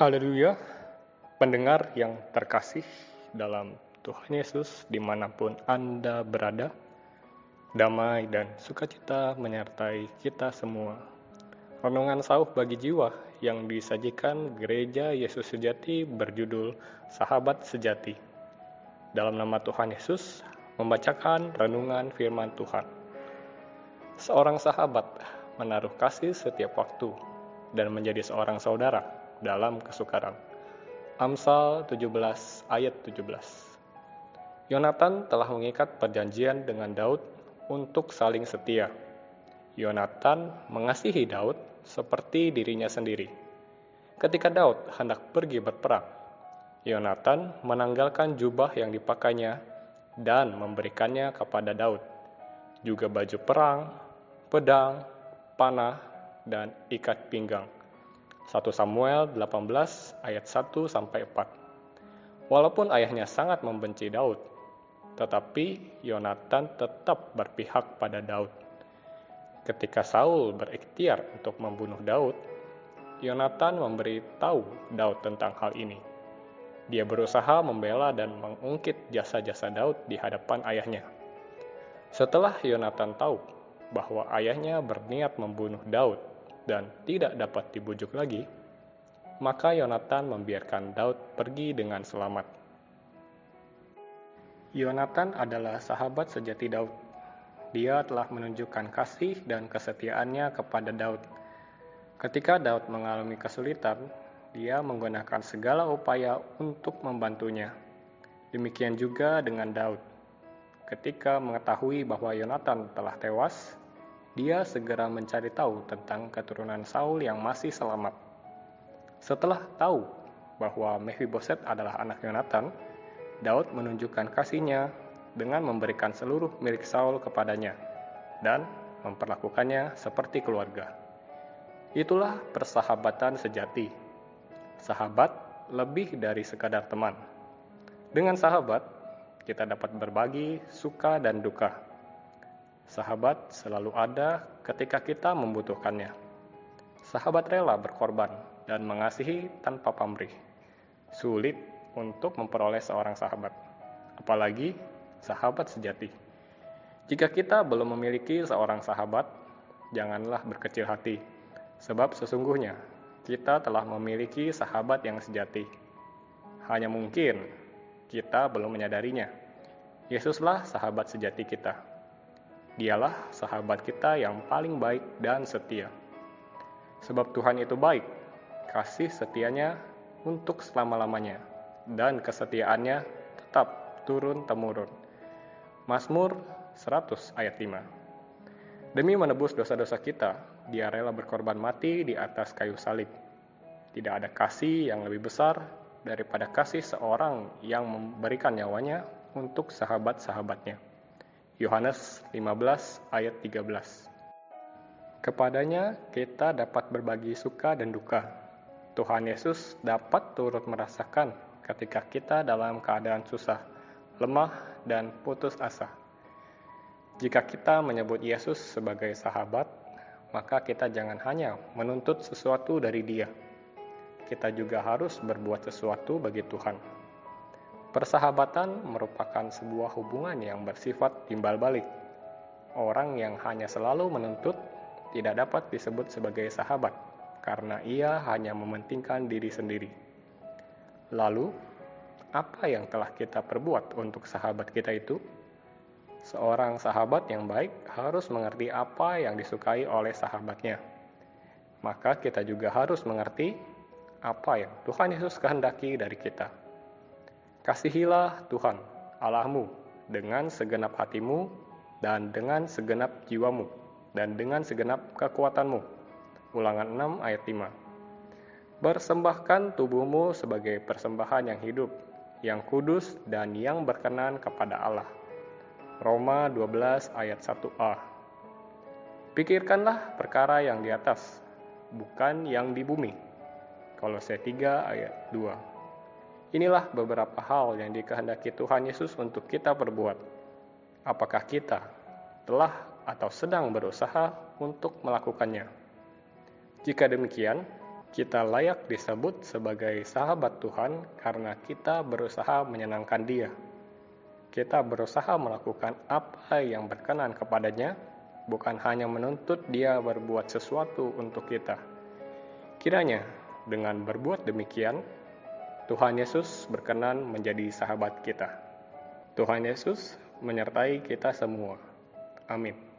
Haleluya, pendengar yang terkasih dalam Tuhan Yesus di mana pun Anda berada, damai dan sukacita menyertai kita semua. Renungan sauh bagi jiwa yang disajikan Gereja Yesus Sejati berjudul Sahabat Sejati. Dalam nama Tuhan Yesus, membacakan renungan firman Tuhan. Seorang sahabat menaruh kasih setiap waktu dan menjadi seorang saudara dalam kesukaran. Amsal 17 ayat 17. Yonatan telah mengikat perjanjian dengan Daud untuk saling setia. Yonatan mengasihi Daud seperti dirinya sendiri. Ketika Daud hendak pergi berperang, Yonatan menanggalkan jubah yang dipakainya dan memberikannya kepada Daud, juga baju perang, pedang, panah, dan ikat pinggang. 1 Samuel 18 ayat 1 sampai 4. Walaupun ayahnya sangat membenci Daud, tetapi Yonatan tetap berpihak pada Daud. Ketika Saul berikhtiar untuk membunuh Daud, Yonatan memberitahu Daud tentang hal ini. Dia berusaha membela dan mengungkit jasa-jasa Daud di hadapan ayahnya. Setelah Yonatan tahu bahwa ayahnya berniat membunuh Daud dan tidak dapat dibujuk lagi, maka Yonatan membiarkan Daud pergi dengan selamat. Yonatan adalah sahabat sejati Daud. Dia telah menunjukkan kasih dan kesetiaannya kepada Daud. Ketika Daud mengalami kesulitan, dia menggunakan segala upaya untuk membantunya. Demikian juga dengan Daud. Ketika mengetahui bahwa Yonatan telah tewas, dia segera mencari tahu tentang keturunan Saul yang masih selamat. Setelah tahu bahwa Mephiboset adalah anak Yonatan, Daud menunjukkan kasihnya dengan memberikan seluruh milik Saul kepadanya dan memperlakukannya seperti keluarga. Itulah persahabatan sejati. Sahabat lebih dari sekadar teman. Dengan sahabat, kita dapat berbagi suka dan duka Sahabat selalu ada ketika kita membutuhkannya. Sahabat rela berkorban dan mengasihi tanpa pamrih. Sulit untuk memperoleh seorang sahabat, apalagi sahabat sejati. Jika kita belum memiliki seorang sahabat, janganlah berkecil hati, sebab sesungguhnya kita telah memiliki sahabat yang sejati. Hanya mungkin kita belum menyadarinya. Yesuslah sahabat sejati kita. Dialah sahabat kita yang paling baik dan setia. Sebab Tuhan itu baik, kasih setianya untuk selama-lamanya, dan kesetiaannya tetap turun-temurun. Mazmur 100 ayat 5 Demi menebus dosa-dosa kita, dia rela berkorban mati di atas kayu salib. Tidak ada kasih yang lebih besar daripada kasih seorang yang memberikan nyawanya untuk sahabat-sahabatnya. Yohanes 15 ayat 13. Kepadanya kita dapat berbagi suka dan duka. Tuhan Yesus dapat turut merasakan ketika kita dalam keadaan susah, lemah, dan putus asa. Jika kita menyebut Yesus sebagai sahabat, maka kita jangan hanya menuntut sesuatu dari Dia. Kita juga harus berbuat sesuatu bagi Tuhan. Persahabatan merupakan sebuah hubungan yang bersifat timbal balik. Orang yang hanya selalu menuntut tidak dapat disebut sebagai sahabat karena ia hanya mementingkan diri sendiri. Lalu, apa yang telah kita perbuat untuk sahabat kita itu? Seorang sahabat yang baik harus mengerti apa yang disukai oleh sahabatnya. Maka kita juga harus mengerti apa yang Tuhan Yesus kehendaki dari kita. Kasihilah Tuhan Allahmu dengan segenap hatimu dan dengan segenap jiwamu dan dengan segenap kekuatanmu. Ulangan 6 ayat 5. Bersembahkan tubuhmu sebagai persembahan yang hidup, yang kudus dan yang berkenan kepada Allah. Roma 12 ayat 1a. Pikirkanlah perkara yang di atas, bukan yang di bumi. Kolose 3 ayat 2. Inilah beberapa hal yang dikehendaki Tuhan Yesus untuk kita perbuat. Apakah kita telah atau sedang berusaha untuk melakukannya? Jika demikian, Kita layak disebut sebagai sahabat Tuhan karena kita berusaha menyenangkan Dia. Kita berusaha melakukan apa yang berkenan kepadanya, bukan hanya menuntut Dia berbuat sesuatu untuk kita. Kiranya dengan berbuat demikian, Tuhan Yesus berkenan menjadi sahabat kita. Tuhan Yesus menyertai kita semua. Amin.